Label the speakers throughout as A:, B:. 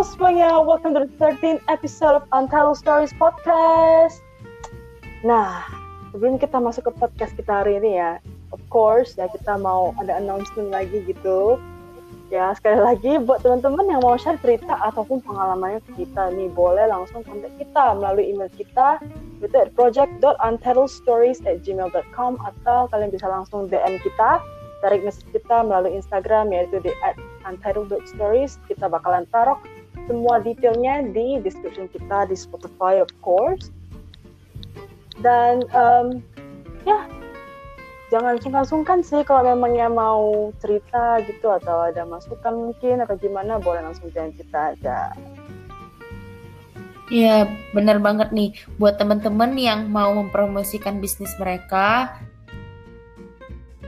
A: Halo semuanya, welcome to the 13th episode of Untitled Stories Podcast. Nah, sebelum kita masuk ke podcast kita hari ini ya, of course ya kita mau ada announcement lagi gitu. Ya sekali lagi buat teman-teman yang mau share cerita ataupun pengalamannya ke kita nih, boleh langsung kontak kita melalui email kita itu at project.untitledstories@gmail.com atau kalian bisa langsung DM kita direct message kita melalui Instagram yaitu di at untitled.stories kita bakalan taruh semua detailnya di description kita di Spotify of course dan um, ya jangan sungkan-sungkan sih kalau memangnya mau cerita gitu atau ada masukan mungkin atau gimana boleh langsung jangan kita aja
B: Iya, bener banget nih. Buat teman-teman yang mau mempromosikan bisnis mereka,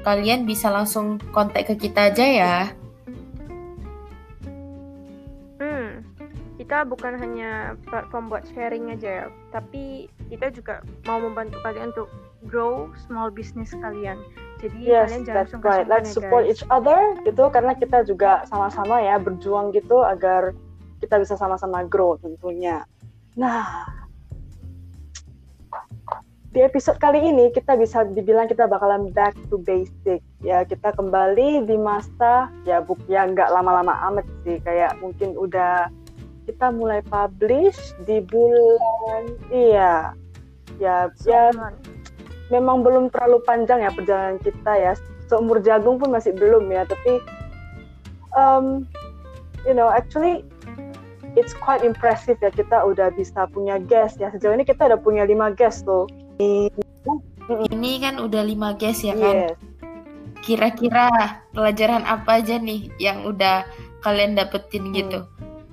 B: kalian bisa langsung kontak ke kita aja ya.
C: Kita bukan hanya platform buat sharing aja ya, tapi kita juga mau membantu kalian untuk grow small business kalian. Jadi
A: yes,
C: kalian jangan
A: that's right. Let's
C: ya,
A: support
C: guys.
A: each other gitu karena kita juga sama-sama ya berjuang gitu agar kita bisa sama-sama grow tentunya. Nah, di episode kali ini kita bisa dibilang kita bakalan back to basic ya kita kembali di masa ya buk ya nggak lama-lama amat sih kayak mungkin udah kita mulai publish di bulan iya. Ya ya. Memang belum terlalu panjang ya perjalanan kita ya. Seumur jagung pun masih belum ya tapi um, you know actually it's quite impressive ya kita udah bisa punya guest ya. Sejauh ini kita udah punya lima guest tuh
B: Ini kan udah 5 guys ya kan.
A: yes.
B: Kira-kira pelajaran apa aja nih yang udah kalian dapetin
A: Hmm.
B: gitu?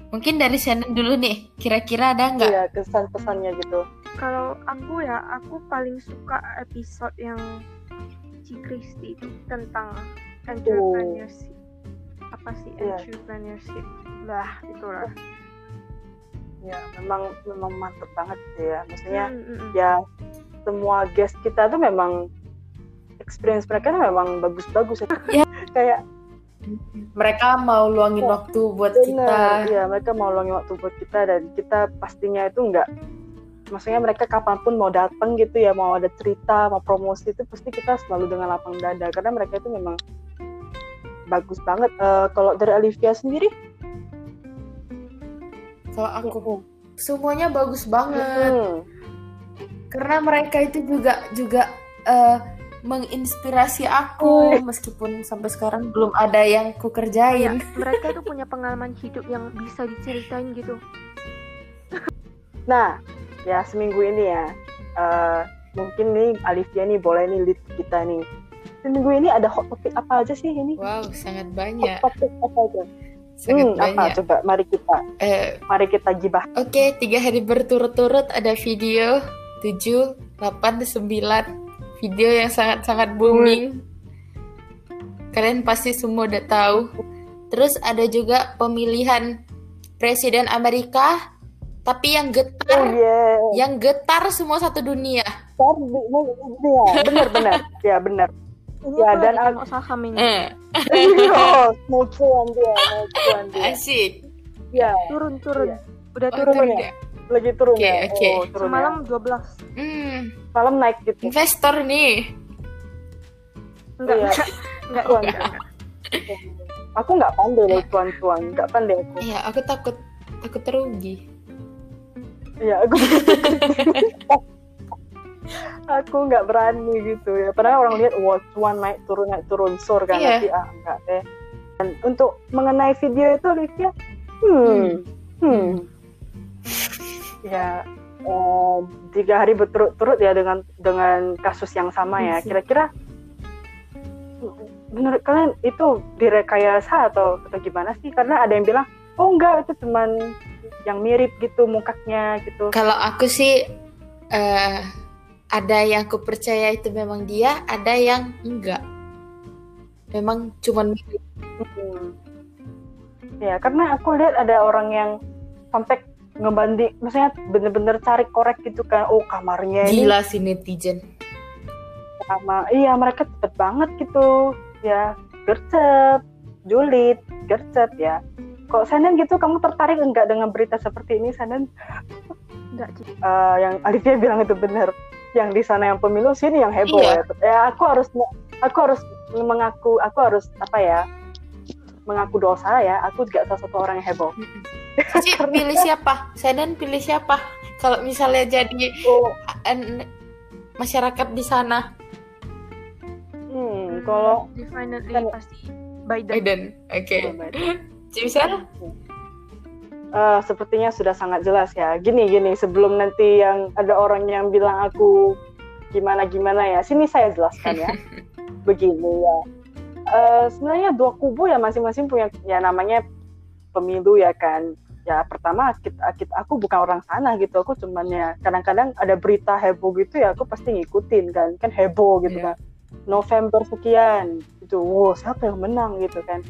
B: Mungkin dari Shannon dulu nih. Kira-kira ada nggak?
A: iya kesan pesannya gitu
C: Kalau aku ya, aku paling suka episode yang Ci Kristi itu tentang entrepreneurship. Apa sih
A: Iya.
C: entrepreneurship? Lah, itulah.
A: ya memang memang mantep banget sih ya maksudnya
C: Hmm, hmm,
A: ya semua guest kita tuh memang experience mereka memang bagus-bagus ya
B: Ya.
A: kayak
B: Mereka mau luangin
A: Oh,
B: waktu buat kita.
A: Benar, ya mereka mau luangin waktu buat kita dan kita pastinya itu enggak maksudnya mereka kapan pun mau datang gitu ya mau ada cerita mau promosi itu pasti kita selalu dengan lapang dada. Karena mereka itu memang bagus banget. Eh, kalau dari Olivia sendiri?
B: Kalau aku semuanya bagus banget.
A: Hmm,
B: Karena mereka itu juga juga eh, menginspirasi aku meskipun sampai sekarang belum ada yang ku kerjain.
C: mereka tuh punya pengalaman hidup yang bisa diceritain gitu.
A: nah ya seminggu ini ya eh, mungkin nih Olivia nih boleh nih lead kita nih seminggu ini ada hot topic apa aja sih ini
B: Wow, sangat
A: hot
B: banyak.
A: topic apa aja
B: Sangat
A: hmm, apa
B: banyak.
A: coba mari kita
B: Eh,
A: mari kita gibah
B: Oke, tiga hari berturut-turut ada video 7, 8, 9 video yang sangat-sangat booming. Kalian pasti semua udah tahu. Terus ada juga pemilihan presiden Amerika, tapi yang
A: oh
B: getar,
A: yeah
B: yang getar semua satu dunia.
A: ya benar-benar ya benar
C: Ini
A: Ya, dan aku-
C: saham ini.
B: Eh,
A: iya mau cuan dia mau cuan dia
B: asik.
A: ya
C: Turun, turun.
A: Iya.
C: Udah
B: Oh,
C: turun.
A: turun ya? lagi turun
B: Oke,
A: ya
B: oke.
A: oh, turun
C: Semalam
A: ya.
C: 12.
B: Hmm,
A: malam naik gitu
B: investor nih.
C: Enggak,
A: Iya.
C: enggak, enggak,
A: Cuan.
C: enggak, enggak.
A: aku nggak pandai loh cuan-cuan nggak pandai aku
B: Iya, aku takut takut terugi.
A: Iya, aku aku nggak berani gitu ya. Padahal orang lihat wah cuan naik turun naik turun sur kan
B: Iya.
A: tapi ah enggak deh. Dan untuk mengenai video itu Olivia, hmm, hmm, ya eh, tiga hari berturut-turut ya dengan dengan kasus yang sama ya. Kira-kira menurut kalian itu direkayasa atau atau gimana sih? Karena ada yang bilang oh enggak itu cuman yang mirip gitu mukanya gitu.
B: Kalau aku sih eh ada yang aku percaya itu memang dia, ada yang enggak. Memang cuman mirip.
A: Hmm. Ya, karena aku lihat ada orang yang sampai ngebanding, maksudnya bener-bener cari korek gitu kan, oh kamarnya ini
B: gila si netizen.
A: sama, iya mereka cepet banget gitu, ya gercep, julid, gercep ya. kok Sanen gitu kamu tertarik enggak dengan berita seperti ini Sanen?
C: Enggak sih.
A: Eh, yang Alivia bilang itu benar. Yang di sana yang pemilu sini yang heboh
B: Iya.
A: ya. Ya aku harus aku harus mengaku aku harus apa ya? Mengaku dosa ya. Aku juga salah satu orang yang heboh.
B: Cici pilih siapa? Senen pilih siapa? Kalau misalnya jadi
A: Oh,
B: an- masyarakat di sana
A: hmm, kalau
C: definitely
A: Kalau-
C: pasti Biden.
B: Biden. Oke. Cici bisa?
A: Eh, sepertinya sudah sangat jelas ya. Gini gini sebelum nanti yang ada orang yang bilang aku gimana gimana ya. Sini saya jelaskan ya. Begini ya. Eh, sebenarnya dua kubu ya masing-masing punya ya namanya pemilu ya kan. Ya pertama kita, kita- aku bukan orang sana gitu. Aku cuman ya kadang-kadang ada berita heboh gitu ya aku pasti ngikutin kan. Kan heboh gitu
B: Iya.
A: kan. November sekian gitu. Wow, siapa yang menang gitu kan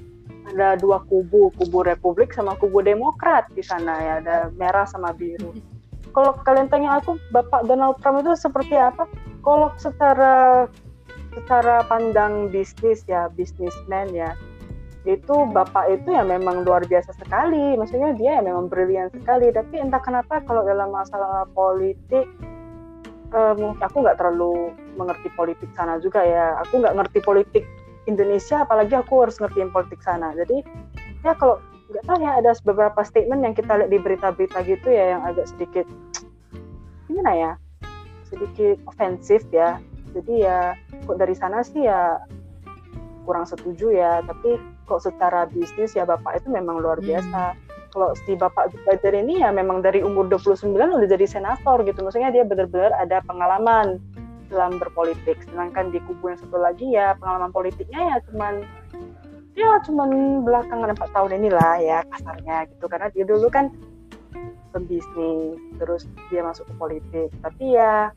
A: ada dua kubu, kubu Republik sama kubu Demokrat di sana ya, ada merah sama biru. Kalau kalian tanya aku, Bapak Donald Trump itu seperti apa? Kalau secara secara pandang bisnis ya, bisnismen ya, itu Bapak itu ya memang luar biasa sekali. Maksudnya dia ya memang brilian sekali. Tapi entah kenapa kalau dalam masalah politik, mungkin aku nggak terlalu mengerti politik sana juga ya. Aku nggak ngerti politik Indonesia apalagi aku harus ngertiin politik sana jadi ya kalau nggak tahu ya ada beberapa statement yang kita lihat di berita-berita gitu ya yang agak sedikit gimana ya sedikit ofensif ya jadi ya kok dari sana sih ya kurang setuju ya. Tapi kok secara bisnis ya bapak itu memang luar
B: Hmm.
A: biasa. Kalau si bapak Biden ini ya memang dari umur 29 udah jadi senator gitu. Maksudnya dia benar-benar ada pengalaman dalam berpolitik. Sedangkan di kubu yang satu lagi ya pengalaman politiknya ya cuman ya cuman belakangan empat tahun inilah ya kasarnya gitu. Karena dia dulu kan pembisnis terus dia masuk ke politik. Tapi ya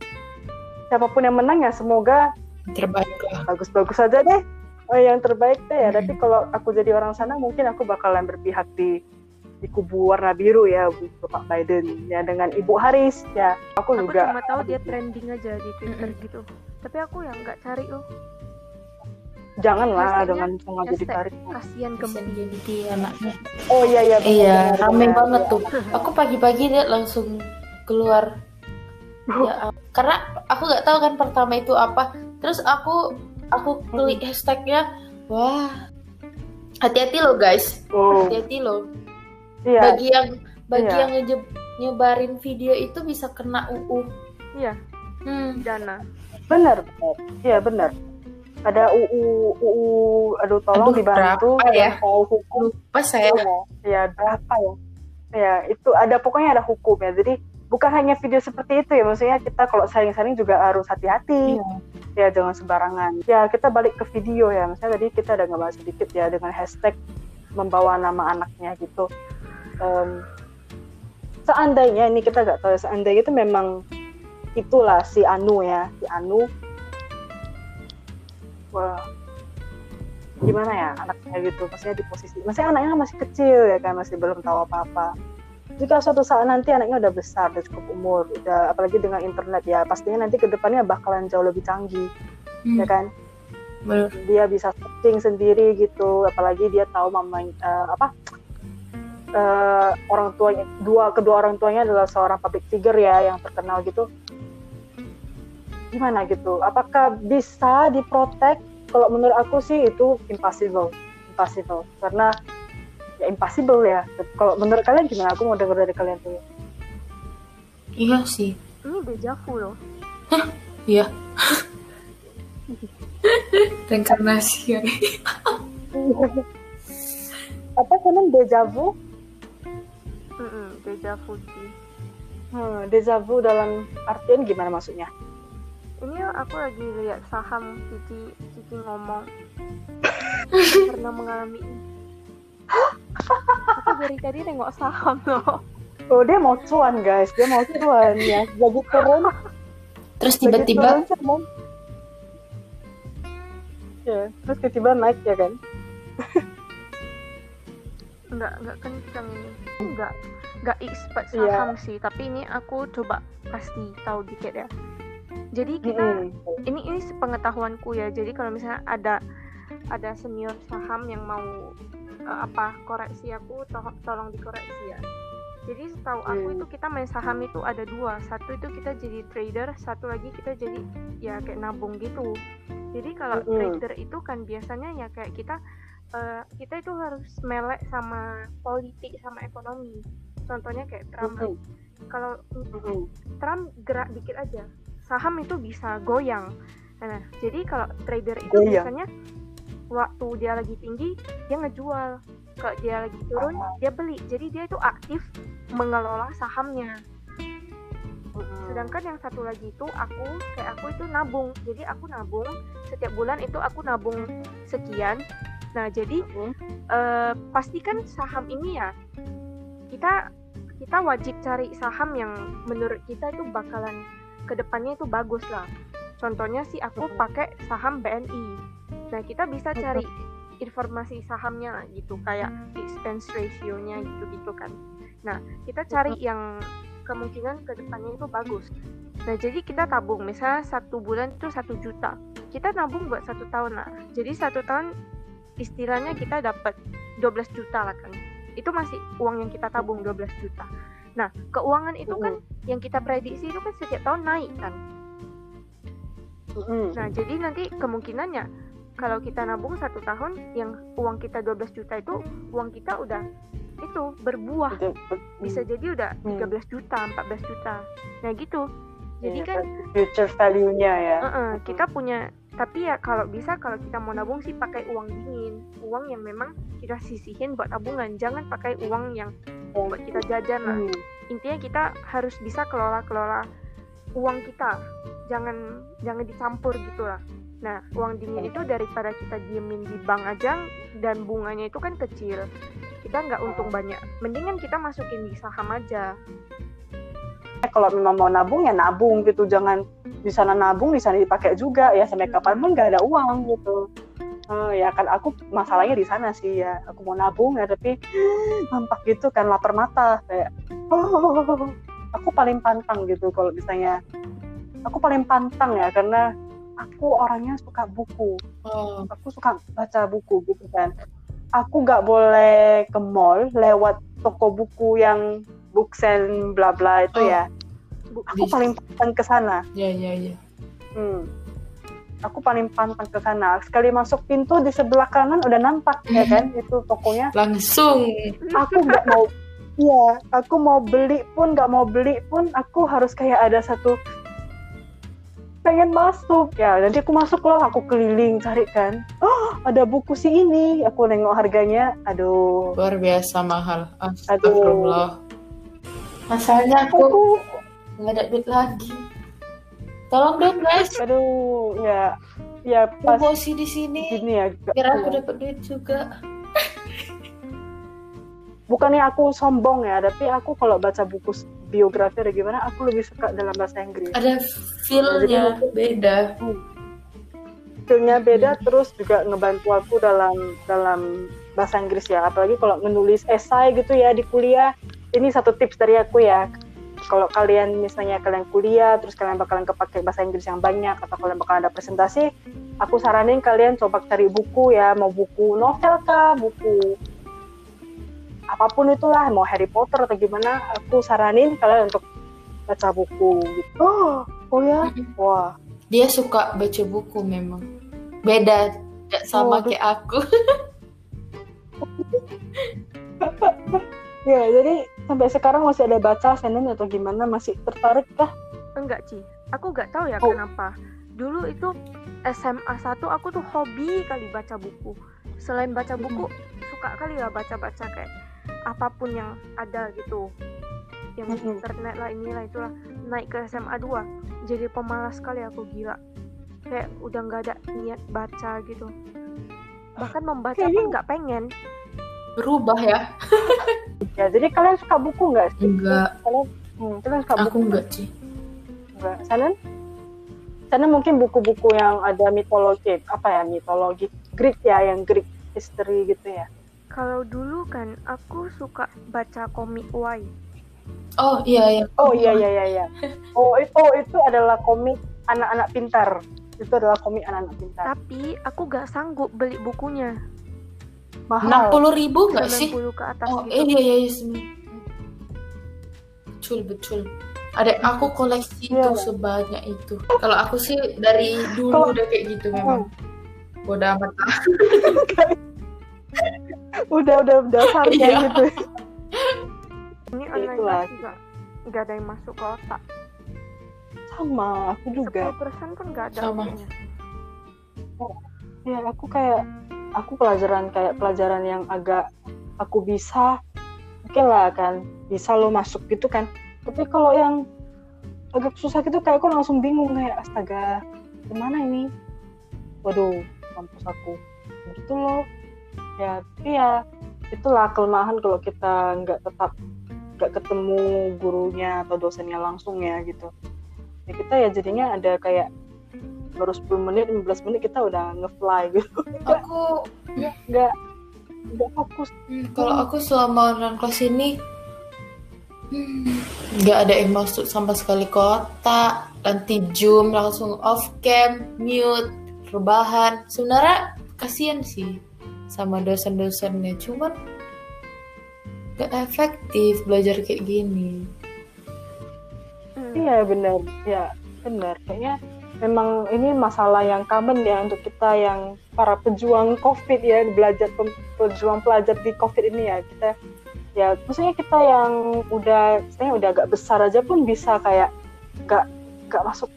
A: siapa pun yang menang ya semoga
B: Terbaik lah.
A: bagus-bagus saja deh oh, yang terbaik deh ya
B: Hmm.
A: tapi kalau aku jadi orang sana mungkin aku bakalan berpihak di di kubu warna biru ya Bapak Biden ya dengan Ibu Harris ya aku,
C: Aku
A: juga
C: cuma tahu dia trending aja di Twitter gitu. Tapi aku yang nggak cari loh.
A: janganlah dengan sengaja ditarik
C: Kasihan
B: jadi anaknya.
A: oh iya iya
B: Iya, rame banget
A: Iya.
B: tuh. Aku pagi-pagi dia langsung keluar. Ya, karena aku nggak tahu kan pertama itu apa. Terus aku aku klik hashtagnya, wah, hati-hati loh guys,
A: oh
B: hati-hati loh.
A: iya
B: Bagi yang bagi
A: Iya.
B: yang nge- nyebarin video itu bisa kena UU.
C: Iya,
B: Hmm.
C: dana.
A: benar iya benar ada UU UU aduh tolong
B: Aduh,
A: dibantu
B: ya?
A: tahu hukum
B: Lupa saya.
A: ya, ya berapa ya ya itu ada pokoknya ada hukum ya jadi bukan hanya video seperti itu ya maksudnya kita kalau saling-saling juga harus hati-hati.
B: Iya.
A: ya jangan sembarangan. Ya kita balik ke video ya. Misalnya tadi kita ada ngebahas sedikit ya dengan hashtag membawa nama anaknya gitu. Em, seandainya ini kita nggak tahu ya, seandainya itu memang itulah si Anu ya si Anu. Wah gimana ya anaknya gitu maksudnya di posisi maksudnya anaknya masih kecil ya kan masih belum tahu apa-apa jika suatu saat nanti anaknya udah besar udah cukup umur udah apalagi dengan internet ya pastinya nanti ke depannya bakalan jauh lebih canggih
B: Hmm,
A: ya kan?
B: Bener.
A: dia bisa searching sendiri gitu apalagi dia tahu mama eh, apa eh, orang tuanya dua kedua orang tuanya adalah seorang public figure ya yang terkenal gitu. Gimana gitu? Apakah bisa diprotek? Kalau menurut aku sih itu impossible impossible. Karena ya impossible ya kalau menurut kalian gimana aku mau dengar dari kalian tuh
B: Iya sih.
C: Ini dejavu loh.
B: Iya. Reinkarnasi ya.
A: apa kan deja vu
C: Mm-mm, dejavu sih.
A: hmm, deja vu dalam artian gimana maksudnya
C: Ini aku lagi lihat saham Cici Cici ngomong pernah mengalami ini. Aku dari tadi nengok saham loh.
A: Oh dia mau cuan guys, dia mau cuan ya. Lagi turun,
B: Terus tiba-tiba
A: turun. Ya, terus tiba-tiba naik ya kan?
C: Enggak, enggak kencang ini. Enggak, enggak expert
A: Iya.
C: saham sih, tapi ini aku coba pasti tahu dikit ya. Jadi kita
A: Mm-mm.
C: ini ini sepengetahuanku ya. Jadi kalau misalnya ada ada senior saham yang mau uh, apa koreksi aku to tolong dikoreksi ya jadi setahu aku
A: Hmm.
C: itu kita main saham itu ada dua satu itu kita jadi trader satu lagi kita jadi ya kayak nabung gitu jadi kalau
A: Mm-mm.
C: trader itu kan biasanya ya kayak kita eh, kita itu harus melek sama politik sama ekonomi contohnya kayak Trump
A: Mm-mm.
C: kalau
A: Mm-mm.
C: Trump gerak dikit aja saham itu bisa goyang nah jadi kalau trader itu biasanya waktu dia lagi tinggi dia ngejual. Kalau dia lagi turun dia beli. Jadi dia itu aktif mengelola sahamnya. Sedangkan yang satu lagi itu aku kayak aku itu nabung. Jadi aku nabung setiap bulan itu aku nabung sekian. Nah jadi eh, pastikan saham ini ya kita kita wajib cari saham yang menurut kita itu bakalan ke depannya itu bagus lah. Contohnya sih aku pakai saham BNI nah kita bisa cari informasi sahamnya gitu kayak expense ratio-nya gitu gitu kan. Nah kita cari yang kemungkinan ke depannya itu bagus. Nah jadi kita tabung misalnya satu bulan itu satu juta. Kita nabung buat satu tahun lah. Jadi satu tahun istilahnya kita dapat 12 juta lah kan. Itu masih uang yang kita tabung 12 juta. Nah keuangan itu kan yang kita prediksi itu kan setiap tahun naik kan.
A: Mm-mm.
C: nah jadi nanti kemungkinannya kalau kita nabung satu tahun yang uang kita 12 juta itu uang kita udah itu berbuah. Bisa jadi udah
A: Hmm.
C: 13 juta 14 juta. Nah gitu. Jadi
A: Iya,
C: kan
A: future value-nya ya.
C: uh-uh, kita punya tapi ya kalau bisa kalau kita mau nabung sih pakai uang dingin. Uang yang memang kita sisihin buat tabungan. Jangan pakai uang yang buat kita jajan lah.
A: Hmm.
C: intinya kita harus bisa kelola kelola uang kita. Jangan jangan dicampur gitu lah nah uang dingin itu daripada kita diemin di bank aja dan bunganya itu kan kecil kita nggak untung banyak. Mendingan kita masukin di saham aja.
A: Kalau memang mau nabung ya nabung gitu, jangan di sana nabung di sana dipakai juga ya. Sampai kapan pun nggak ada uang gitu. Eh, ya kan aku masalahnya di sana sih ya. Aku mau nabung ya tapi nampak gitu kan lapar mata. Kayak oh, aku paling pantang gitu. Kalau misalnya aku paling pantang ya. Karena aku orangnya suka buku
B: Oh,
A: aku suka baca buku gitu kan aku nggak boleh ke mall lewat toko buku yang booksen bla bla itu
B: Oh.
A: ya aku
B: Bisa.
A: paling pantang ke sana
B: ya ya ya.
A: hmm. aku paling pantang ke sana sekali masuk pintu di sebelah kanan udah nampak ya kan itu tokonya
B: Langsung.
A: aku nggak mau Iya, aku mau beli pun nggak mau beli pun aku harus kayak ada satu pengen masuk ya nanti aku masuk loh aku keliling cari kan oh ada buku si ini aku nengok harganya aduh
B: Luar biasa mahal. Astagfirullah. Masalahnya aku
A: aku
B: nggak ada duit lagi. Tolong dong guys.
A: aduh ya ya pas
B: di sini.
A: gini ya gak-
B: Biar aku dapat duit juga.
A: Bukannya aku sombong ya tapi aku kalau baca buku biografi atau gimana aku lebih suka dalam bahasa Inggris.
B: Ada feel-nya beda.
A: skillnya beda terus juga ngebantu aku dalam dalam bahasa Inggris ya. Apalagi kalau menulis esai gitu ya di kuliah. Ini satu tips dari aku ya. Kalau kalian misalnya kalian kuliah terus kalian bakalan kepake bahasa Inggris yang banyak atau kalian bakalan ada presentasi aku saranin kalian coba cari buku ya. Mau buku novel kah? Buku apa pun itulah mau Harry Potter atau gimana aku saranin kalian untuk baca buku gitu oh oh ya wah
B: Dia suka baca buku memang. Beda, tidak sama
A: Oh,
B: kayak aku.
A: Ya, jadi sampai sekarang masih ada baca Senin atau gimana? Masih tertarik kah?
C: enggak Ci aku nggak tahu ya
A: Oh.
C: kenapa dulu itu SMA 1 aku tuh hobi kali baca buku selain baca buku suka kali lah baca-baca kayak apa pun yang ada gitu yang di
A: Mm-mm.
C: internet lah inilah itulah naik ke SMA 2 jadi pemalas kali aku gila kayak udah nggak ada niat baca gitu bahkan membaca pun nggak pengen
B: Berubah ya?
A: Ya, jadi kalian suka buku nggak sih?
B: Enggak.
A: Kalian, hmm, kalian suka buku
B: Aku enggak sih.
A: nggak? Senin? Senin mungkin buku-buku yang ada mitologi, apa ya, mitologi Greek ya, yang Greek history gitu ya.
C: Kalau dulu kan aku suka baca komik Y
B: Oh iya iya.
A: Oh iya iya iya iya. Oh, i- oh itu adalah komik anak-anak pintar. itu adalah komik anak-anak pintar
C: Tapi aku gak sanggup beli bukunya.
A: mahal
B: 60 ribu nggak sih
C: 90 ke atas
B: oh
C: gitu.
B: iya iya iya betul betul adek aku koleksi
A: Iya.
B: itu sebanyak itu kalau aku sih dari dulu udah kayak gitu memang bodoh amat
A: udah udah dasarnya
B: Iya.
A: gitu
C: Ini online
A: itulah.
C: juga nggak ada yang masuk ke otak.
A: sama aku juga
C: 10% pun nggak ada.
B: Sama.
C: kayaknya.
A: ya aku kayak aku pelajaran kayak pelajaran yang agak aku bisa oke lah kan bisa lo masuk gitu kan tapi kalau yang agak susah gitu kayak aku langsung bingung kayak astaga gimana ini waduh kampus aku gitu loh ya tapi ya itulah kelemahan kalau kita nggak tetap nggak ketemu gurunya atau dosennya langsung ya gitu. Ya kita ya jadinya ada kayak baru 10 menit 15 menit kita udah ngefly gitu.
B: Aku
A: nggak nggak fokus.
B: Hmm, kalau aku selama online kelas ini hmm, nggak ada yang masuk sama sekali ke otak nanti zoom langsung off cam mute rebahan sebenarnya kasihan sih sama dosen-dosennya. Cuman gak efektif belajar kayak gini.
C: Hmm.
A: iya benar. Ya benar. Kayaknya memang ini masalah yang common ya untuk kita yang para pejuang covid ya belajar pejuang pelajar di covid ini ya. Kita ya maksudnya kita yang udah saya udah agak besar aja pun bisa kayak nggak nggak masuk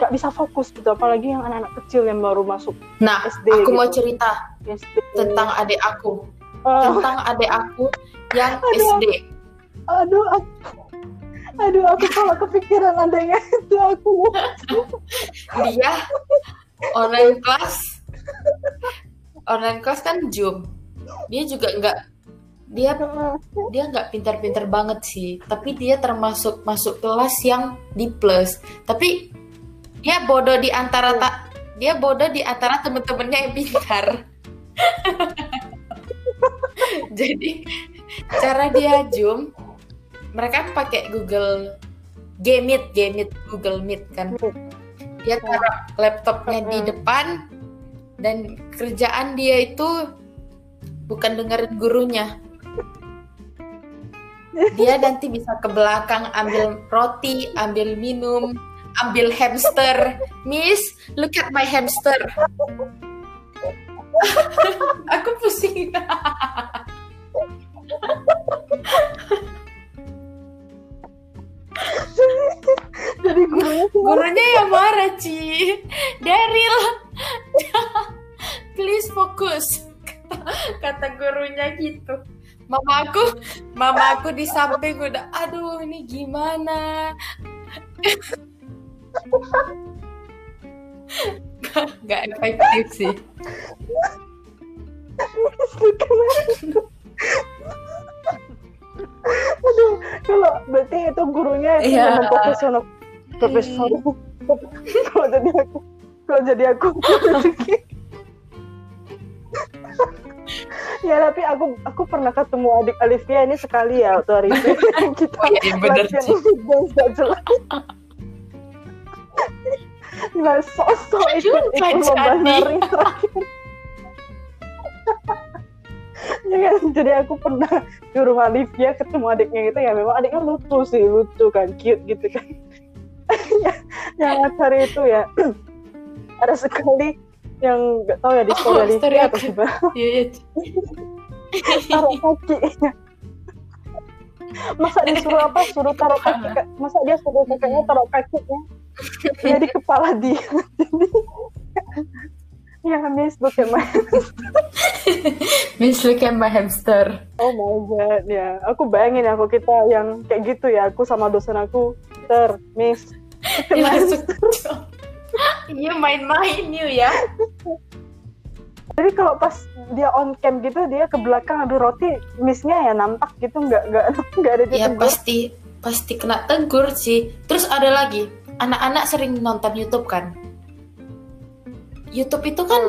A: nggak bisa fokus gitu. Apalagi yang anak-anak kecil yang baru masuk
B: nah
A: SD
B: aku mau
A: gitu.
B: cerita
A: SD
B: tentang adik aku.
A: Oh,
B: tentang adik aku yang
A: Aduh.
B: SD
A: aduh aku, aduh aku kalau kepikiran adanya itu aku.
B: Dia online kelas online kelas kan zoom. Dia juga nggak dia dia nggak pintar-pintar banget sih. Tapi dia termasuk masuk kelas yang di plus. Tapi dia bodoh di antara tak dia bodoh di antara temen-temennya yang pintar jadi cara dia zoom mereka pakai Google Gmeet Gmeet Google Meet kan. Dia taruh laptopnya di depan dan kerjaan dia itu bukan dengerin gurunya. Dia nanti bisa ke belakang ambil roti ambil minum ambil hamster. Miss look at my hamster aku pusing.
A: Jadi gurunya
B: gurunya yang marah Ci. Daryl. Please fokus kata gurunya gitu. Mama aku mama aku di samping udah aduh ini gimana nggak efektif sih
A: Aduh, kalau berarti itu gurunya itu
B: Iya.
A: memang profesional profesional. kalau jadi aku, kalau jadi aku, ya tapi aku aku pernah ketemu adik Alivia ini sekali ya waktu hari itu kita
B: Oh, iya, bener,
A: jelas. Nggak sok-sok ikut lomba nari terakhir. Ya kan, jadi aku pernah di rumah Livia ketemu adiknya gitu ya. Memang adiknya lucu sih lucu kan cute gitu kan. Ya- yang acara itu ya ada sekali yang nggak tahu ya di
B: Oh,
A: story
B: story
A: Livia atau gimana.
B: Iya iya.
A: Taruh kaki. Masa disuruh apa? Suruh taruh kaki Kak? masa dia suruh kakaknya taruh kakinya ya di kepala dia. Jadi, ya miss look at my
B: Miss look at my hamster.
A: Oh my god ya. Aku bayangin aku kita yang kayak gitu ya aku sama dosen aku ter miss.
B: Dia Iya main-main you ya.
A: Jadi kalau pas dia on cam gitu dia ke belakang adu roti missnya ya nampak gitu nggak nggak nggak ada di
B: Ya pasti pasti kena tegur sih. Terus ada lagi, anak-anak sering nonton YouTube kan. YouTube itu kan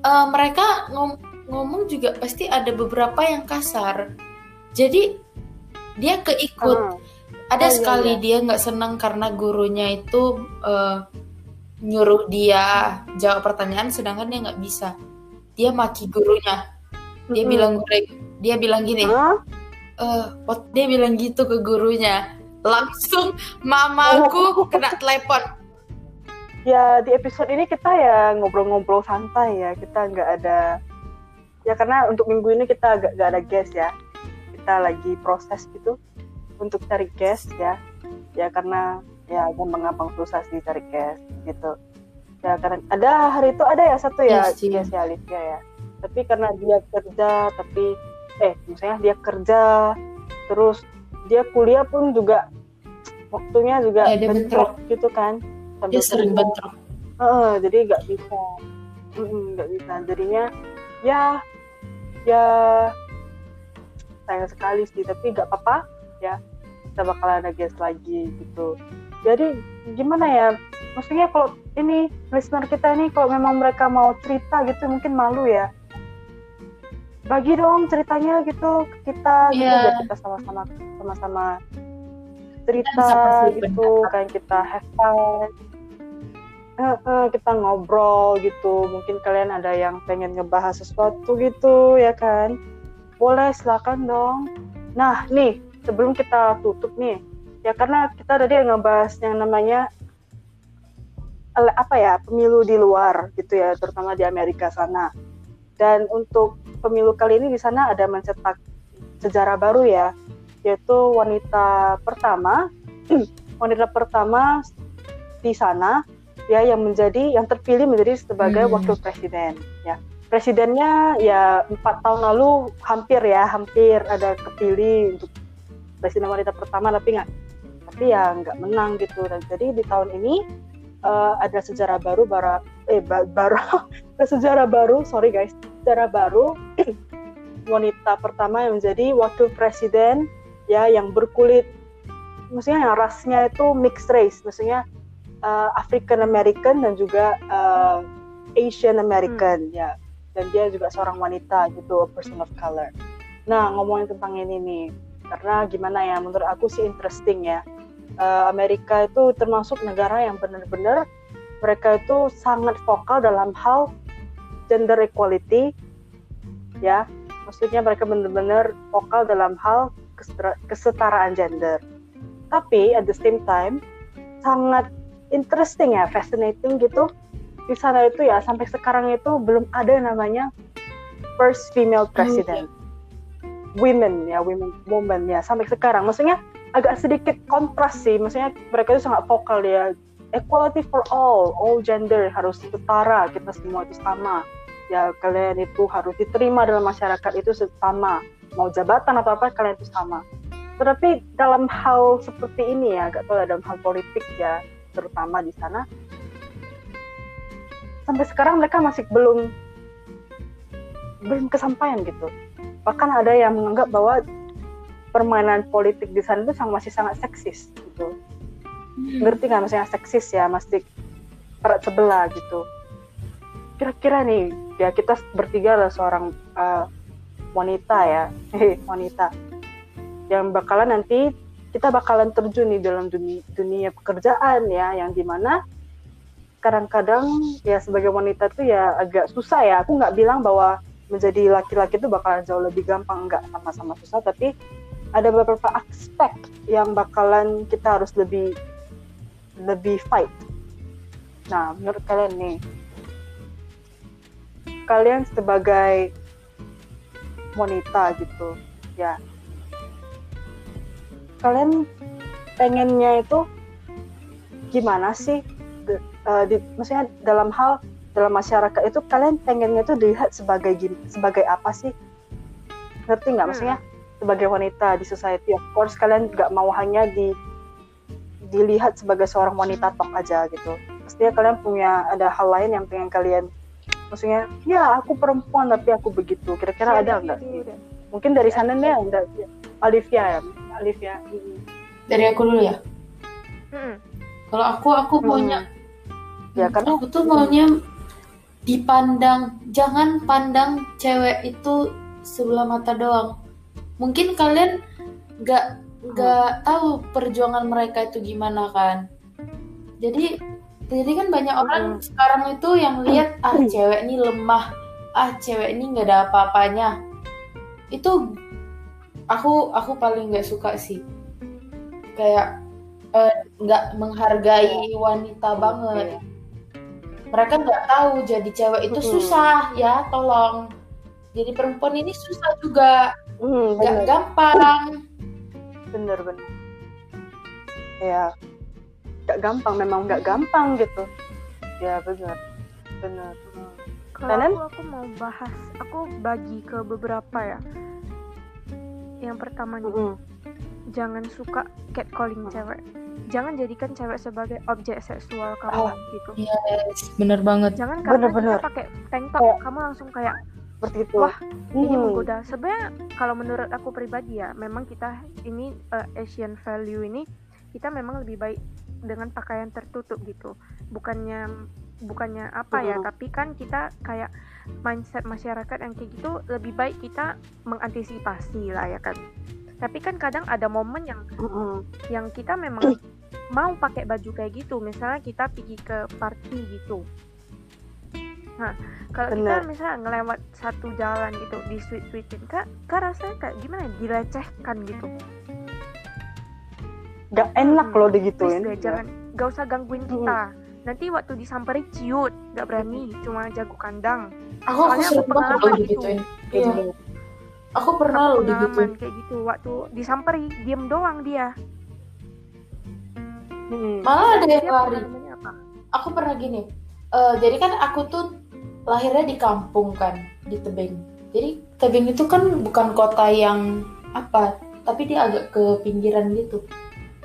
B: eh, mereka ngom- ngomong juga pasti ada beberapa yang kasar. Jadi dia keikut.
A: Hmm.
B: Ada
A: Oh, iya,
B: sekali
A: iya.
B: dia nggak senang karena gurunya itu eh, nyuruh dia jawab pertanyaan sedangkan dia nggak bisa dia maki gurunya dia
A: Mm-mm.
B: bilang dia bilang gini
A: Hah?
B: eh what- dia bilang gitu ke gurunya langsung mamaku kena telepon.
A: Ya di episode ini kita ya ngobrol-ngobrol santai ya. Kita nggak ada ya karena untuk minggu ini kita agak nggak ada guest ya. Kita lagi proses gitu untuk cari guest ya. Ya karena ya gampang-gampang susah sih cari guest gitu. Ya karena ada hari itu ada ya satu ya
B: sih.
A: guest ya Alicia ya. Tapi karena dia kerja tapi eh misalnya dia kerja terus dia kuliah pun juga waktunya juga
B: Ya, dia
A: bentrok gitu kan sambil
B: dia sering
A: kuliah.
B: bentrok.
A: Heeh, jadi nggak bisa. Nggak bisa. Jadinya ya ya sayang sekali sih tapi nggak apa-apa. Ya kita bakalan ada guest lagi gitu. Jadi gimana ya? Maksudnya kalau ini listener kita ini kalau memang mereka mau cerita gitu mungkin malu ya. Bagi dong ceritanya gitu ke kita gitu
B: Iya.
A: biar kita sama-sama sama-sama cerita
B: sama-sama
A: gitu kayak kita have fun Eh, eh, kita ngobrol gitu. Mungkin kalian ada yang pengen ngebahas sesuatu gitu ya kan? Boleh silakan dong. Nah nih sebelum kita tutup nih ya karena kita tadi ngebahas yang namanya ele- apa ya pemilu di luar gitu ya terutama di Amerika sana. Dan untuk pemilu kali ini di sana ada mencetak sejarah baru ya yaitu wanita pertama wanita pertama di sana ya yang menjadi yang terpilih menjadi sebagai
B: Hmm.
A: wakil presiden ya presidennya ya empat tahun lalu hampir ya hampir ada kepilih untuk presiden wanita pertama tapi nggak tapi ya nggak menang gitu dan jadi di tahun ini eh, ada sejarah baru bara eh ba- baru sejarah baru sorry guys sejarah baru wanita pertama yang menjadi wakil presiden ya yang berkulit maksudnya yang rasnya itu mixed race. Maksudnya uh, African American dan juga uh, Asian American ya. Dan dia juga seorang wanita gitu a person of color. Nah ngomongin tentang ini nih karena gimana ya menurut aku sih interesting ya. Uh, Amerika itu termasuk negara yang benar-benar mereka itu sangat vokal dalam hal gender equality ya. Maksudnya mereka benar-benar vokal dalam hal kesetaraan gender. Tapi at the same time sangat interesting ya fascinating gitu. Di sana itu ya sampai sekarang itu belum ada yang namanya first female president. Women ya women woman ya sampai sekarang. Maksudnya agak sedikit kontras sih. Maksudnya mereka itu sangat vokal ya. Equality for all all gender harus setara kita semua itu sama. Ya kalian itu harus diterima dalam masyarakat itu sama mau jabatan atau apa kalian itu sama. Tetapi dalam hal seperti ini ya agak tahu dalam hal politik ya terutama di sana sampai sekarang mereka masih belum belum kesampaian gitu. Bahkan ada yang menganggap bahwa permainan politik di sana itu masih sangat seksis gitu. Ngerti nggak maksudnya seksis ya masih perat sebelah gitu. Kira-kira nih ya kita bertiga lah seorang uh, wanita ya. Hehe, wanita. Yang bakalan nanti kita bakalan terjun nih dalam dunia, dunia pekerjaan ya yang di mana kadang-kadang ya sebagai wanita tuh ya agak susah ya. Aku nggak bilang bahwa menjadi laki-laki itu bakalan jauh lebih gampang nggak sama-sama susah tapi ada beberapa aspek yang bakalan kita harus lebih lebih fight. Nah, menurut kalian nih, kalian sebagai wanita gitu, ya, kalian pengennya itu gimana sih? De- eh, di, maksudnya dalam hal dalam masyarakat itu kalian pengennya itu dilihat sebagai sebagai apa sih? Ngerti nggak?
C: Hmm.
A: Maksudnya sebagai wanita di society, of course kalian nggak mau hanya di dilihat sebagai seorang wanita tok aja gitu. Pastinya kalian punya ada hal lain yang pengen kalian maksudnya ya aku perempuan tapi aku begitu. Kira-kira ada nggak sih? Mungkin dari sana nih ada Olivia ya. Olivia.
B: dari aku dulu ya
C: Mm-mm.
B: kalau aku aku
A: Hmm.
B: maunya
A: Ya, karena-
B: aku tuh maunya dipandang jangan pandang cewek itu sebelah mata doang mungkin kalian nggak nggak tahu perjuangan mereka itu gimana kan jadi jadi kan banyak orang
A: Hmm.
B: sekarang itu yang lihat ah cewek ini lemah. Ah cewek ini nggak ada apa-apanya. Itu aku aku paling nggak suka sih. Kayak eh, nggak menghargai wanita banget. Mereka nggak tahu jadi cewek itu
A: Mm-mm.
B: susah ya tolong. Jadi perempuan ini susah juga.
A: Hmm,
B: nggak
A: bener,
B: gampang.
A: Bener, bener. Ya, nggak gampang, memang nggak gampang gitu. Ya, bener, bener. Hmm.
C: Kalau aku, aku mau bahas, aku bagi ke beberapa ya. Yang pertama nih,
A: Mm-mm.
C: jangan suka catcalling
A: Hmm.
C: cewek. Jangan jadikan cewek sebagai objek seksual kamu
A: Ah.
C: gitu.
B: yes bener banget
C: Jangan karena
A: Bener-bener.
C: kita pakai tank top,
A: Kayak-
C: kamu langsung kayak
A: Seperti itu.
C: Wah, ini
A: Hmm.
C: menggoda. Sebenarnya kalau menurut aku pribadi ya, memang kita ini eh, Asian value ini kita memang lebih baik dengan pakaian tertutup gitu. Bukannya bukannya apa ya, tapi kan kita kayak mindset masyarakat yang kayak gitu lebih baik kita mengantisipasi lah ya kan. Tapi kan kadang ada momen yang yang kita memang mau pakai baju kayak gitu. Misalnya kita pergi ke party gitu. Nah kalau kita misalnya ngelewat satu jalan gitu di sweet sweetin kak kak rasanya kayak gimana ya, dilecehkan gitu
A: Gak enak
C: Hmm,
A: loh
C: please
A: digituin.
C: deh, jangan gak usah gangguin kita. Nanti waktu disamperi ciut. Gak berani cuma jago kandang.
B: Aku aku
C: Soalnya
B: sering
C: aku
B: banget
C: pengalaman
B: loh digituin.
A: Ya,
B: iya. Aku pernah loh digituin.
C: kayak gitu. Waktu disamperi diem doang dia.
A: Hmm.
B: malah ada yang lari. aku pernah gini eh, jadi kan aku tuh lahirnya di kampung kan di Tebing. Jadi Tebing itu kan bukan kota yang apa tapi dia agak ke pinggiran gitu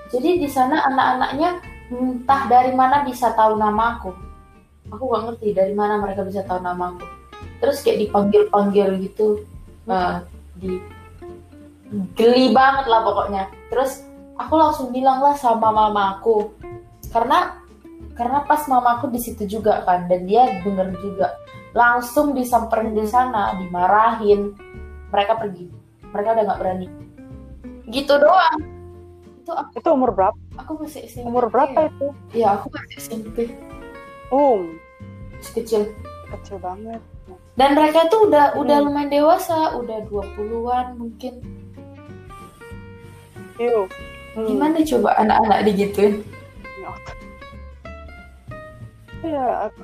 B: jadi di sana anak-anaknya entah dari mana bisa tahu nama aku. Aku gak ngerti dari mana mereka bisa tahu nama aku. Terus kayak dipanggil-panggil gitu eh, di geli banget lah pokoknya. Terus aku langsung bilang lah sama mamaku karena karena pas mamaku di situ juga kan dan dia denger juga. Langsung disamperin di sana dimarahin. Mereka pergi. Mereka udah nggak berani. Gitu doang itu aku,
A: Itu umur berapa?
B: aku masih SMP
A: Umur berapa
B: ya?
A: itu?
B: ya aku masih SMP
A: Um,
B: masih kecil
A: kecil banget.
B: dan mereka tuh udah udah
A: Hmm.
B: lumayan dewasa udah 20-an mungkin
A: Yuk. Hmm.
B: gimana coba anak-anak digituin
A: Ya, aku,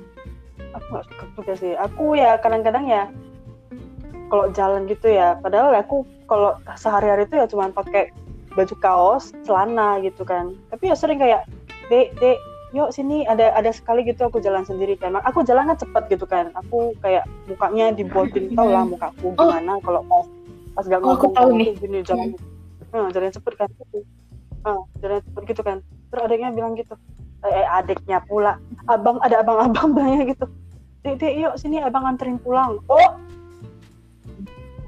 A: aku gak suka juga sih. Aku ya kadang-kadang ya kalau jalan gitu ya, padahal aku kalau sehari-hari itu ya cuma pakai baju kaos, celana gitu kan. Tapi ya sering kayak, dek, dek, yuk sini ada ada sekali gitu aku jalan sendiri kan. Aku jalannya cepet gitu kan. Aku kayak mukanya dibuatin tau lah mukaku
B: Oh.
A: gimana kalau pas pas gak
B: Oh, aku
A: ngomong
B: tahu nih.
A: gini jalan, Hmm, jalan cepet kan. Ah, jalan cepet gitu kan. Terus adiknya bilang gitu, eh, adiknya pula abang ada abang-abang bilangnya gitu dek dek yuk sini abang anterin pulang oh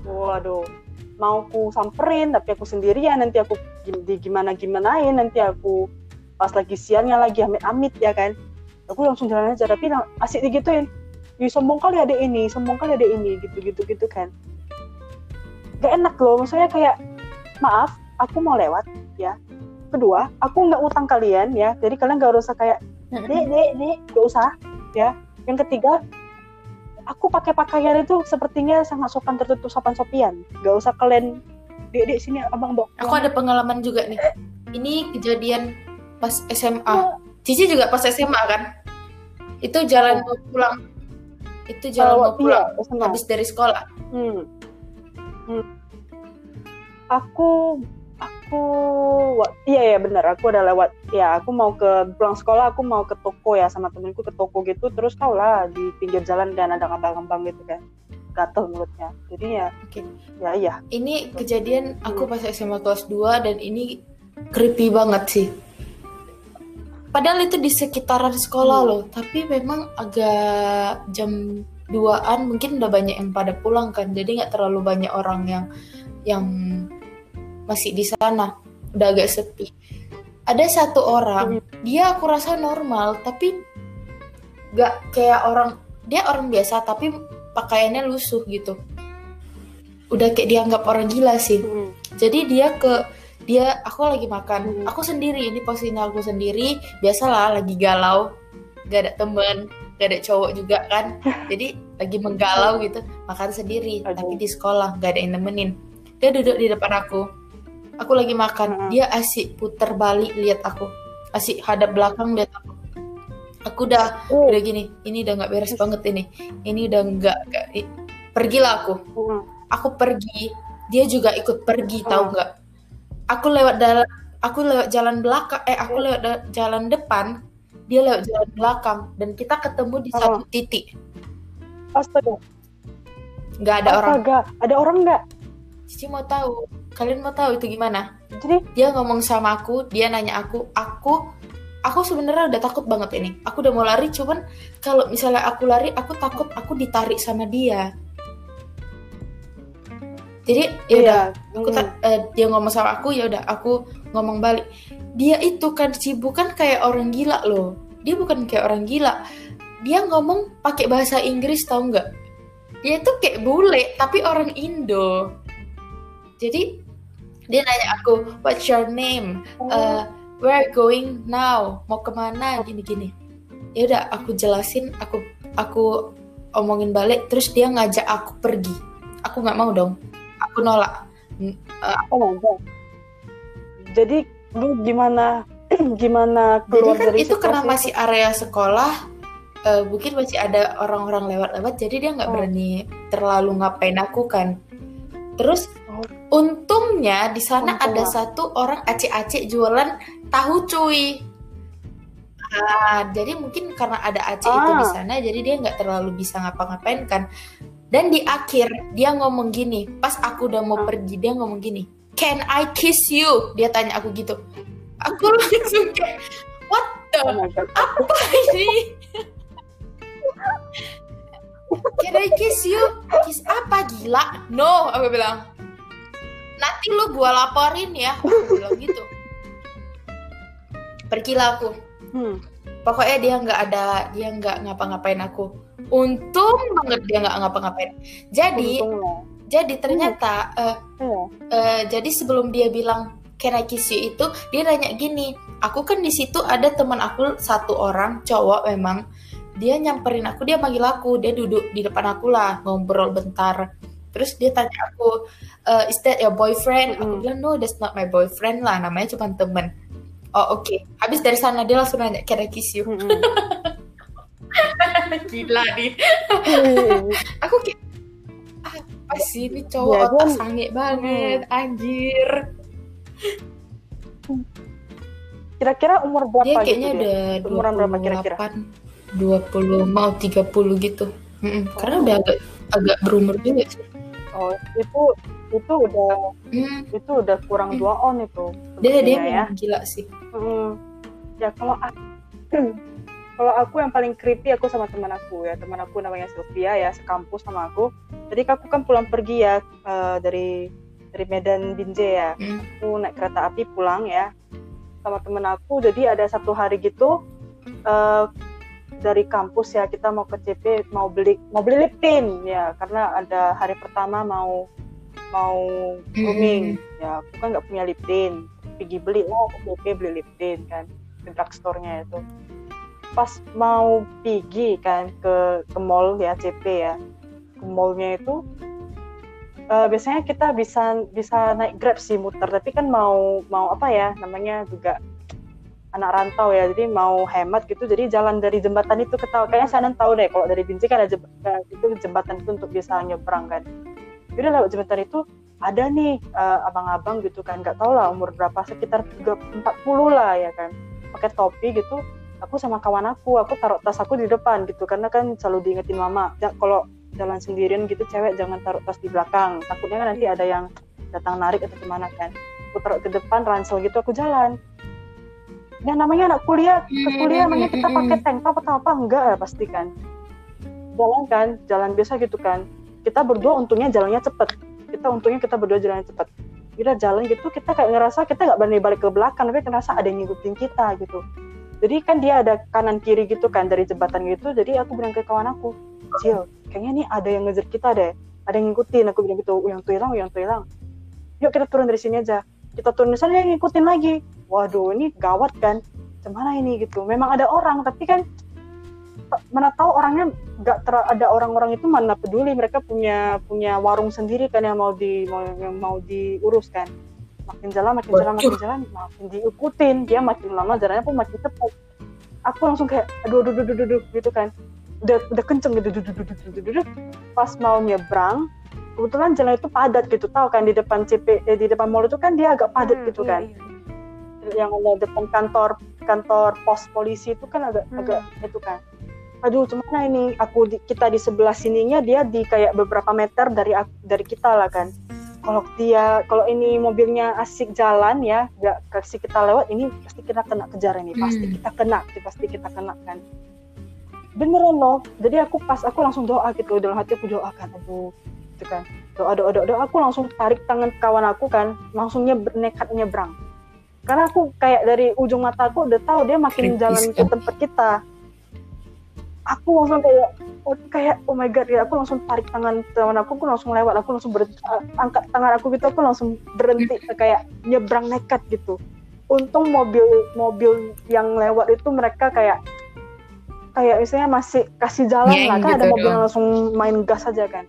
A: waduh mau ku samperin tapi aku sendirian nanti aku di gimana gimanain nanti aku pas lagi siangnya lagi amit-amit ya kan? Aku langsung jalan aja tapi asik digituin. Ih, sombong kali ada ini sombong kali ada ini gitu gitu gitu kan. Gak enak loh maksudnya kayak maaf aku mau lewat ya. Kedua aku nggak utang kalian ya. Jadi kalian gak usah kayak dek dek dek gak usah ya. Yang ketiga aku pakai pakaian itu sepertinya sangat sopan tertutup sopan sopian. Gak usah kalian dek dek sini abang bawa
B: aku ada pengalaman juga nih. Ini kejadian pas SMA Cici juga pas SMA kan? Itu jalan mau pulang. Itu jalan mau pulang
A: iya,
B: habis dari sekolah.
A: Hmm. Hmm. Aku aku iya ya benar aku udah lewat ya aku mau ke pulang sekolah aku mau ke toko ya sama temenku ke toko gitu. Terus tau lah di pinggir jalan kan ada ngambang-ngambang gitu kan. Gatel mulutnya. Jadi ya
B: Oke.
A: ya iya.
B: Ini kejadian aku pas SMA kelas 2 dan ini creepy banget sih. Padahal itu di sekitaran sekolah
A: Hmm.
B: loh. Tapi memang agak jam 2an mungkin udah banyak yang pada pulang kan. Jadi nggak terlalu banyak orang yang yang masih di sana. Udah agak sepi. Ada satu orang dia aku rasa normal tapi nggak kayak orang dia orang biasa tapi pakaiannya lusuh gitu. Udah kayak dianggap orang gila sih.
A: Hmm.
B: jadi dia ke dia aku lagi makan.
A: Hmm.
B: aku sendiri ini posisinya aku sendiri. Biasalah lagi galau. Gak ada temen gak ada cowok juga kan. Jadi lagi menggalau gitu. Makan sendiri
A: Aduh.
B: tapi di sekolah gak ada yang nemenin. Dia duduk di depan aku aku lagi makan.
A: Mm-mm.
B: dia asik puter balik lihat aku. Asik hadap belakang lihat aku. Aku udah
A: Oh,
B: udah gini ini udah nggak beres banget ini. Ini udah nggak pergilah aku.
A: Mm,
B: aku pergi. Dia juga ikut pergi tahu
A: Oh.
B: nggak? Aku lewat dalam aku lewat jalan belakang eh aku lewat jalan depan dia lewat jalan belakang dan kita ketemu di satu titik.
A: Astaga.
B: Nggak ada orang.
A: Astaga ada orang nggak?
B: Cici mau tahu kalian mau tahu itu gimana?
A: Jadi?
B: Dia ngomong sama aku dia nanya aku aku aku sebenarnya udah takut banget ini. Aku udah mau lari cuman kalau misalnya aku lari aku takut aku ditarik sama dia. Jadi ya udah
A: iya
B: aku ta- eh, dia ngomong sama aku ya udah aku ngomong balik. Dia itu kan sih bukan kayak orang gila loh. Dia bukan kayak orang gila. Dia ngomong pakai bahasa Inggris tau nggak? Dia itu kayak bule tapi orang Indo. Jadi dia nanya aku what's your name?
A: Mm.
B: Eh, where are you going now? Mau ke mana? Gini gini ya udah aku jelasin aku aku omongin balik terus dia ngajak aku pergi. Aku nggak mau dong. Aku nolak.
A: Oh my god. Jadi lu gimana gimana
B: jadi
A: keluar
B: kan
A: dari
B: itu karena masih area sekolah eh, mungkin masih ada orang-orang lewat-lewat jadi dia nggak
A: Oh.
B: berani terlalu ngapain aku kan terus
A: Oh.
B: untungnya di sana ada satu orang acik-acik jualan tahu cuy Ah, jadi mungkin karena ada acik itu di
A: Ah.
B: sana jadi dia nggak terlalu bisa ngapa-ngapain kan dan di akhir dia ngomong gini pas aku udah mau
A: Ah.
B: pergi dia ngomong gini can I kiss you dia tanya aku gitu aku langsung kayak what the
A: oh
B: apa ini? Can I kiss you? Kiss apa gila? No, aku bilang. Nanti lu gua laporin ya. Aku bilang gitu. Pergilah aku.
A: hmm.
B: Pokoknya dia nggak ada, dia nggak ngapa-ngapain aku. Untung banget dia nggak ngapa-ngapain. Jadi,
A: untungnya
B: jadi ternyata eh,
A: iya
B: Eh, jadi sebelum dia bilang can I kiss you itu dia nanya gini aku kan di situ ada teman aku satu orang cowok memang dia nyamperin aku dia manggil aku dia duduk di depan aku lah ngobrol bentar. Terus dia tanya aku "Eh, is that your boyfriend? Aku
A: Mm-mm.
B: bilang no that's not my boyfriend lah namanya cuma temen oh oke habis dari sana dia langsung nanya can I kiss you?
A: Mm-mm.
B: gila nih. Aku kayak "Ah, apa sih ini cowok
A: Ya,
B: otak sange banget anjir.
A: Kira-kira umur berapa
B: dia kayaknya
A: gitu
B: udah
A: Umuran berapa kira-kira?
B: 28 20 mau 30 gitu. Mm-mm, karena udah agak agak berumur juga sih.
A: Oh itu itu udah
B: Mm,
A: itu udah kurang
B: Hmm.
A: dua on itu.
B: Dia dia
A: ya.
B: gila sih.
A: Mm. ya kalau aku, kalau aku yang paling creepy aku sama teman aku ya. Teman aku namanya Sylvia ya sekampus sama aku. Jadi aku kan pulang pergi ya eh, dari dari Medan Binjai ya.
B: Mm.
A: aku naik kereta api pulang ya. Sama temen aku jadi ada satu hari gitu eh, dari kampus ya kita mau ke CP mau beli mau beli lip tint ya. Karena ada hari pertama mau mau grooming ya. Aku kan nggak punya lip tint. Pergi beli oh ke CP beli lip tint kan. Di drugstore-nya itu. Pas mau pergi kan ke ke mall ya CP ya. Ke mallnya itu eh, biasanya kita bisa bisa naik grab sih muter. Tapi kan mau mau apa ya namanya juga anak rantau ya jadi mau hemat gitu jadi jalan dari jembatan itu ke tahu kayaknya saya tahu deh kalau dari Binjai kan ada jembatan, itu jembatan itu untuk bisa nyebrang kan. Udah lewat jembatan itu ada nih eh, abang-abang gitu kan nggak tahu lah umur berapa sekitar 40 lah ya kan. Pakai topi gitu aku sama kawan aku aku taruh tas aku di depan gitu karena kan selalu diingetin mama "Ja- kalau jalan sendirian gitu cewek jangan taruh tas di belakang. Takutnya kan nanti ada yang datang narik atau gimana kan. Aku taruh ke depan ransel gitu aku jalan ya namanya anak kuliah ke kuliah namanya kita pakai tank top atau apa? Enggak ya pasti kan. Jalan kan jalan biasa gitu kan. Kita berdua untungnya jalannya cepet. Kita untungnya kita berdua jalannya cepet. Kita jalan gitu kita kayak ngerasa kita nggak berani balik ke belakang tapi ngerasa ada yang ngikutin kita gitu. Jadi kan dia ada kanan kiri gitu kan dari jembatan gitu. Jadi aku bilang ke kawan aku Cil kayaknya nih ada yang ngejar kita deh. Ada yang ngikutin. Aku bilang gitu yang tuh hilang yang tuh hilang yuk kita turun dari sini aja. Kita turun di sana yang ngikutin lagi waduh ini gawat kan? Gimana ini gitu? Memang ada orang tapi kan mana tahu orangnya nggak ter ada orang-orang itu mana peduli mereka punya punya warung sendiri kan yang mau di mau yang mau diurus kan? Makin jalan makin jalan makin jalan makin diikutin. Dia makin lama jalannya pun makin cepat. Aku langsung kayak aduh aduh aduh aduh, gitu kan. Udah udah kenceng gitu aduh, aduh, aduh, aduh, aduh. pas mau nyebrang kebetulan jalan itu padat gitu. Tahu kan di depan CP eh, di depan mall itu kan dia agak padat
C: Hmm,
A: gitu
C: iya,
A: kan?
C: iya.
A: Yang ada depan kantor kantor pos polisi itu kan agak
C: Hmm.
A: agak itu kan. Aduh gimana ini? Aku di, kita di sebelah sininya dia di kayak beberapa meter dari dari kita lah kan. Kalau dia kalau ini mobilnya asik jalan ya nggak kasih kita lewat ini pasti kita kena kejar ini. Pasti
B: Hmm.
A: kita kena pasti kita kena kan. Beneran loh. Jadi aku pas aku langsung doa gitu. Dalam hati aku doakan aduh gitu kan. Doa doa doa, doa. aku langsung tarik tangan kawan aku kan. Langsung nyeb- nekat nyebrang karena aku kayak dari ujung mata aku udah tahu dia makin jalan ke tempat kita. Aku langsung kayak oh, kayak oh my god ya aku langsung tarik tangan teman aku aku langsung lewat aku langsung berhenti uh, angkat tangan aku gitu aku langsung berhenti kayak nyebrang nekat gitu. Untung mobil mobil yang lewat itu mereka kayak kayak misalnya masih kasih jalan
B: Geng
A: lah kan ada
B: gitu
A: mobil yang
B: dong.
A: langsung main gas aja kan.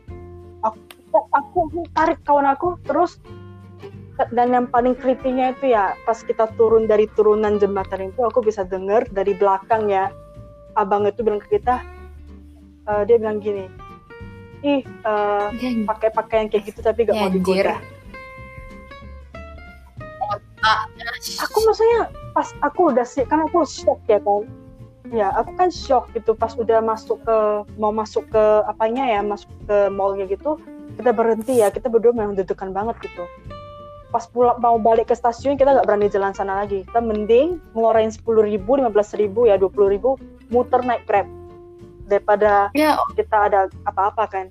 A: Aku aku tarik kawan aku terus dan yang paling creepy-nya itu ya pas kita turun dari turunan jembatan itu aku bisa dengar dari belakang ya abang itu bilang ke kita eh, dia bilang gini ih eh,
B: Ya,
A: pakai pakaian kayak gitu tapi gak mau digoda. Aku maksudnya pas aku udah sih kan aku shock ya kan? Ya aku kan shock gitu pas udah masuk ke mau masuk ke apanya ya masuk ke mallnya gitu kita berhenti ya kita berdua memang dudukan banget gitu pas pulang mau balik ke stasiun kita nggak berani jalan sana lagi. Kita mending ngeluarin sepuluh ribu lima belas ribu ya dua puluh ribu muter naik grab. Daripada
B: ya.
A: kita ada apa-apa kan.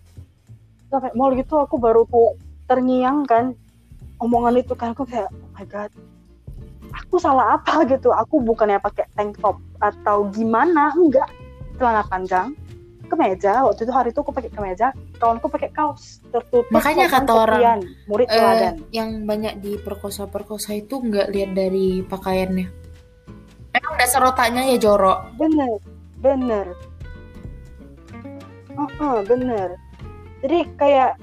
A: Sampai mall gitu aku baru kayak terngiang kan. Omongan itu kan aku kayak oh my god aku salah apa? Gitu. Aku bukannya pakai tank top atau gimana enggak. Celana panjang kemeja waktu itu hari itu aku pakai kemeja kawanku pakai kaos tertutup
B: Makanya kata orang,
A: sekian, murid
B: eh,
A: teladan.
B: yang banyak di perkosa-perkosa itu nggak lihat dari pakaiannya. Emang dasar otaknya ya jorok.
A: bener bener. Oh, oh, bener. Jadi kayak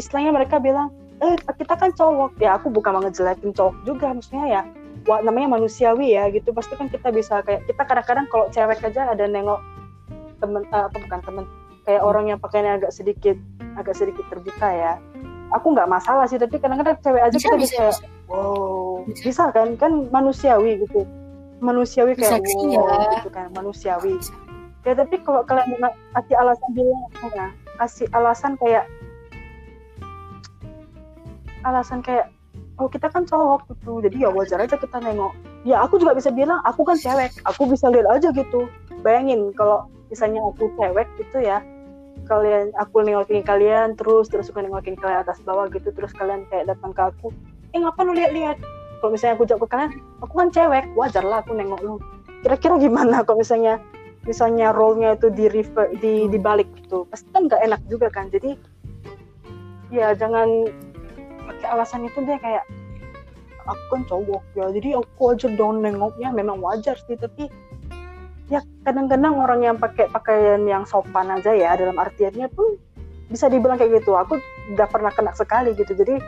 A: istilahnya mereka bilang eh kita kan cowok. Ya aku bukan mau ngejelekin cowok juga maksudnya ya wah, namanya manusiawi ya gitu. Pasti kan kita bisa kayak kita kadang-kadang kalau cewek aja ada nengok temen eh, apa bukan temen kayak orang yang pakainya agak sedikit agak sedikit terbuka ya aku nggak masalah sih tapi kadang-kadang cewek aja
B: Bisa,
A: kita
B: bisa,
A: bisa, kayak,
B: bisa.
A: wow
B: Bisa.
A: bisa. kan kan manusiawi gitu manusiawi kayak
B: Bisa
A: wow
B: ya.
A: gitu kan manusiawi
B: Bisa.
A: ya tapi kalau kalian kasih alasan bilang ya, kasih alasan kayak alasan kayak oh kita kan cowok gitu jadi ya wajar aja kita nengok ya aku juga bisa bilang aku kan cewek aku bisa lihat aja gitu bayangin kalau misalnya aku cewek gitu ya kalian aku nengokin kalian terus terus aku nengokin kalian atas bawah gitu terus kalian kayak datang ke aku eh ngapa lu lihat-lihat? Kalau misalnya aku jawab ke kalian aku kan cewek wajar lah aku nengok lu. Kira-kira gimana kalau misalnya misalnya role-nya itu di refer, di dibalik gitu? Pasti kan nggak enak juga kan? Jadi ya jangan pakai alasan itu dia kayak aku kan cowok ya jadi aku aja dong nengoknya memang wajar sih tapi ya kadang-kadang orang yang pakai pakaian yang sopan aja ya dalam artiannya tuh bisa dibilang kayak gitu. Aku udah pernah kena sekali gitu. Jadi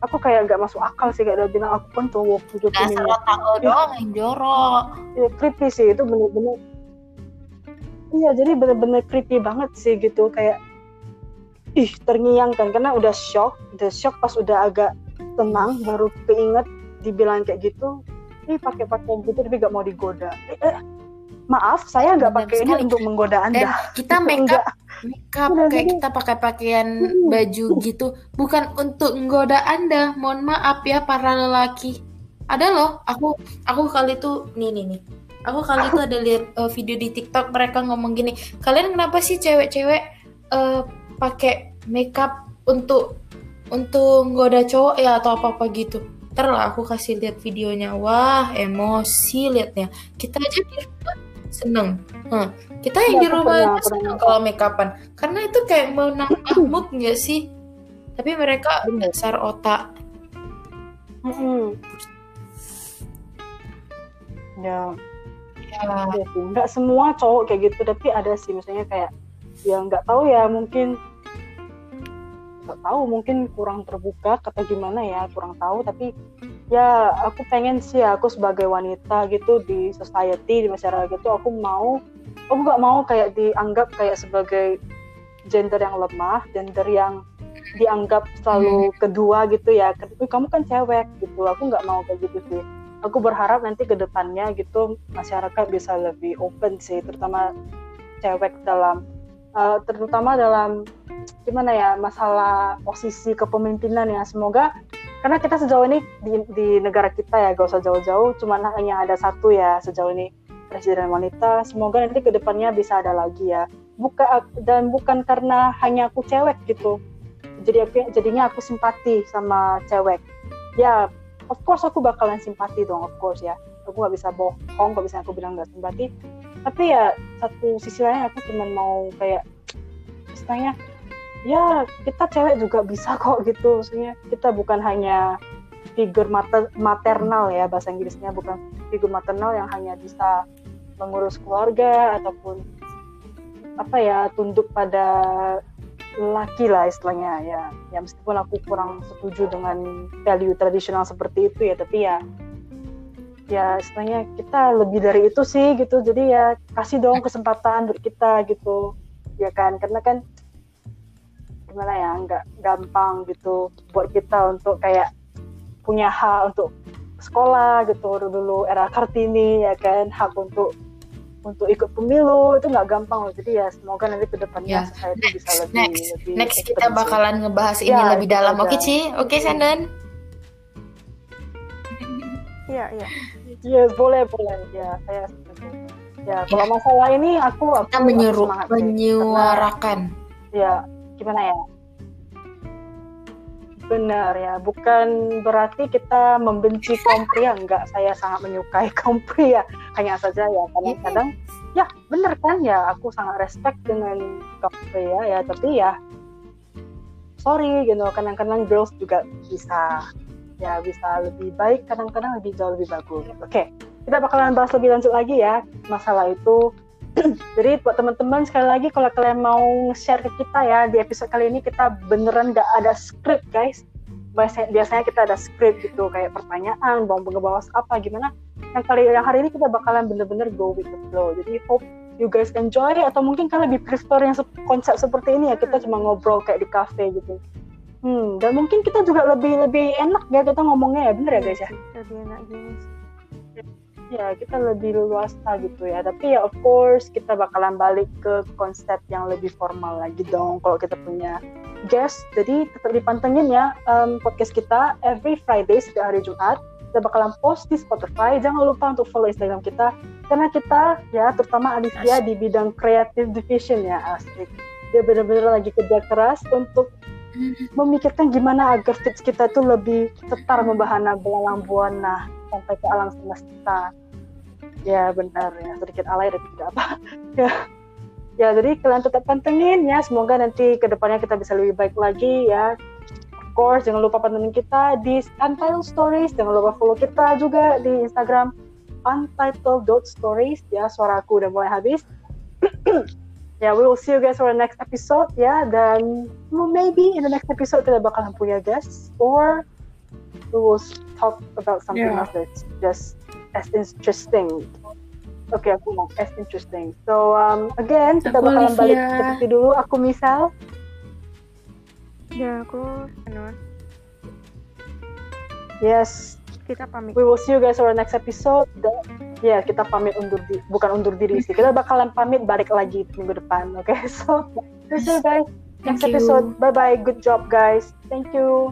A: aku kayak nggak masuk akal sih kayak dia bilang aku kan cowok gitu
B: Dasar otak lo
A: Ya.
B: doang yang jorok.
A: ya, creepy sih. Itu bener-bener iya jadi bener-bener creepy banget sih gitu. Kayak ih terngiang kan. Karena udah shock udah shock pas udah agak tenang baru keinget dibilang kayak gitu ih pakai pakaian gitu tapi gak mau digoda. Eh, eh, maaf saya nggak pakai ini
B: sekali.
A: untuk menggoda
B: Dan
A: anda
B: kita make up, make up
A: Udah,
B: kayak kita pakai pakaian baju gitu, bukan untuk menggoda Anda. Mohon maaf ya para lelaki. Ada loh, aku aku kali itu nih nih nih. Aku kali itu ada lihat eh, video di TikTok mereka ngomong gini, kalian kenapa sih cewek-cewek eh, pakai makeup untuk untuk nggoda cowok ya atau apa apa gitu. Ntar lah aku kasih lihat videonya. Wah, emosi liatnya. Kita aja di rumah seneng. Hah, kita yang
A: Iya,
B: di rumah
A: pernah-
B: aja seneng kalau make upan. Karena itu kayak mau nambah mood nggak sih? Tapi mereka
A: Bener.
B: dasar otak.
A: Mm-mm. ya
B: Ya.
A: Nggak semua cowok kayak gitu tapi ada sih misalnya kayak ya nggak tahu ya mungkin nggak tahu mungkin kurang terbuka atau gimana ya kurang tahu tapi ya aku pengen sih aku sebagai wanita gitu di society di masyarakat gitu aku mau aku nggak mau kayak dianggap kayak sebagai gender yang lemah gender yang dianggap selalu kedua gitu ya. "Ih, kamu kan cewek gitu. Aku nggak mau kayak gitu sih. Aku berharap nanti ke depannya gitu masyarakat bisa lebih open sih terutama cewek dalam eh, terutama dalam gimana ya masalah posisi kepemimpinan ya. Semoga karena kita sejauh ini di, di negara kita ya gak usah jauh-jauh. Cuman hanya ada satu ya sejauh ini presiden wanita. Semoga nanti ke depannya bisa ada lagi ya. Buka dan bukan karena hanya aku cewek gitu. Jadi aku jadinya aku simpati sama cewek. Ya of course aku bakalan simpati dong of course ya. Aku nggak bisa bohong kalau bisa aku bilang nggak simpati. Tapi ya satu sisi lain aku cuma mau kayak istilahnya ya kita cewek juga bisa kok gitu. Maksudnya kita bukan hanya figur mater- maternal ya bahasa Inggrisnya. Bukan figur maternal yang hanya bisa mengurus keluarga ataupun apa ya tunduk pada laki lah istilahnya. Ya ya meskipun aku kurang setuju dengan value tradisional seperti itu ya tapi ya ya istilahnya kita lebih dari itu sih gitu. Jadi ya kasih dong kesempatan buat kita gitu. Ya kan? Karena kan gimana ya nggak gampang gitu buat kita untuk kayak punya hak untuk sekolah gitu dulu era kartini ya kan hak untuk untuk ikut pemilu itu nggak gampang loh jadi ya semoga nanti ke depannya
B: Ya,
A: society
B: next,
A: bisa lebih
B: next,
A: lebih
B: Next kita
A: sih.
B: bakalan ngebahas ini
A: Ya,
B: lebih dalam. Oke, Ci? Oke, Sanden?
C: Iya, iya.
A: Iya boleh boleh ya saya. Ya kalau masalah ini aku aku
B: Kita menyuarakan.
A: Ya gimana ya? Benar ya bukan berarti kita membenci kaum pria enggak saya sangat menyukai kaum pria hanya saja ya kadang-kadang ya benar kan ya aku sangat respect dengan kaum pria ya tapi ya sorry gitu kadang-kadang girls juga bisa ya bisa lebih baik kadang-kadang lebih jauh lebih bagus. Oke kita bakalan bahas lebih lanjut lagi ya masalah itu jadi buat teman-teman sekali lagi kalau kalian mau share ke kita ya di episode kali ini kita beneran gak ada script guys. Biasanya, biasanya kita ada script gitu kayak pertanyaan mau ngebahas apa gimana. Yang kali yang hari ini kita bakalan bener-bener go with the flow. Jadi hope you guys enjoy atau mungkin kalian lebih prefer yang se- konsep seperti ini ya kita cuma ngobrol kayak di cafe gitu. Hmm dan mungkin kita juga lebih lebih enak ya kita ngomongnya ya bener ya guys ya?
C: Lebih enak gini sih.
A: Ya kita lebih luasa gitu ya. Tapi ya of course kita bakalan balik ke konsep yang lebih formal lagi dong kalau kita punya guest. Jadi tetap dipantengin ya em, podcast kita every Friday setiap hari Jumat. Kita bakalan post di Spotify. Jangan lupa untuk follow Instagram kita karena kita ya terutama Alicia di bidang creative division ya asik. Dia benar-benar lagi kerja keras untuk memikirkan gimana agar tips kita itu lebih setar membahana belalang buana sampai ke alam semesta ya benar ya. Sedikit alay tapi tidak apa. Ya. Ya jadi kalian tetap pantengin ya. Semoga nanti ke depannya kita bisa lebih baik lagi ya. Of course jangan lupa pantengin kita di Untitled Stories. Jangan lupa follow kita juga di Instagram untitled.stories ya. Suaraku udah mulai habis. Ya we will see you guys for the next episode ya. Dan well, maybe in the next episode kita bakalan punya guest or we will talk about something
B: Yeah.
A: else that's just as interesting. Oke aku mau as interesting. So um, again kita
B: Aku
A: bakalan balik
B: Olivia.
A: seperti dulu. Aku misal
C: Ya, aku anu,
A: yes.
C: Kita pamit.
A: we will see you guys for the next episode. Ya kita pamit undur di bukan undur diri sih. Kita bakalan pamit balik lagi minggu depan oke so see you guys next
B: Thank you.
A: episode. bye bye good job guys. Thank you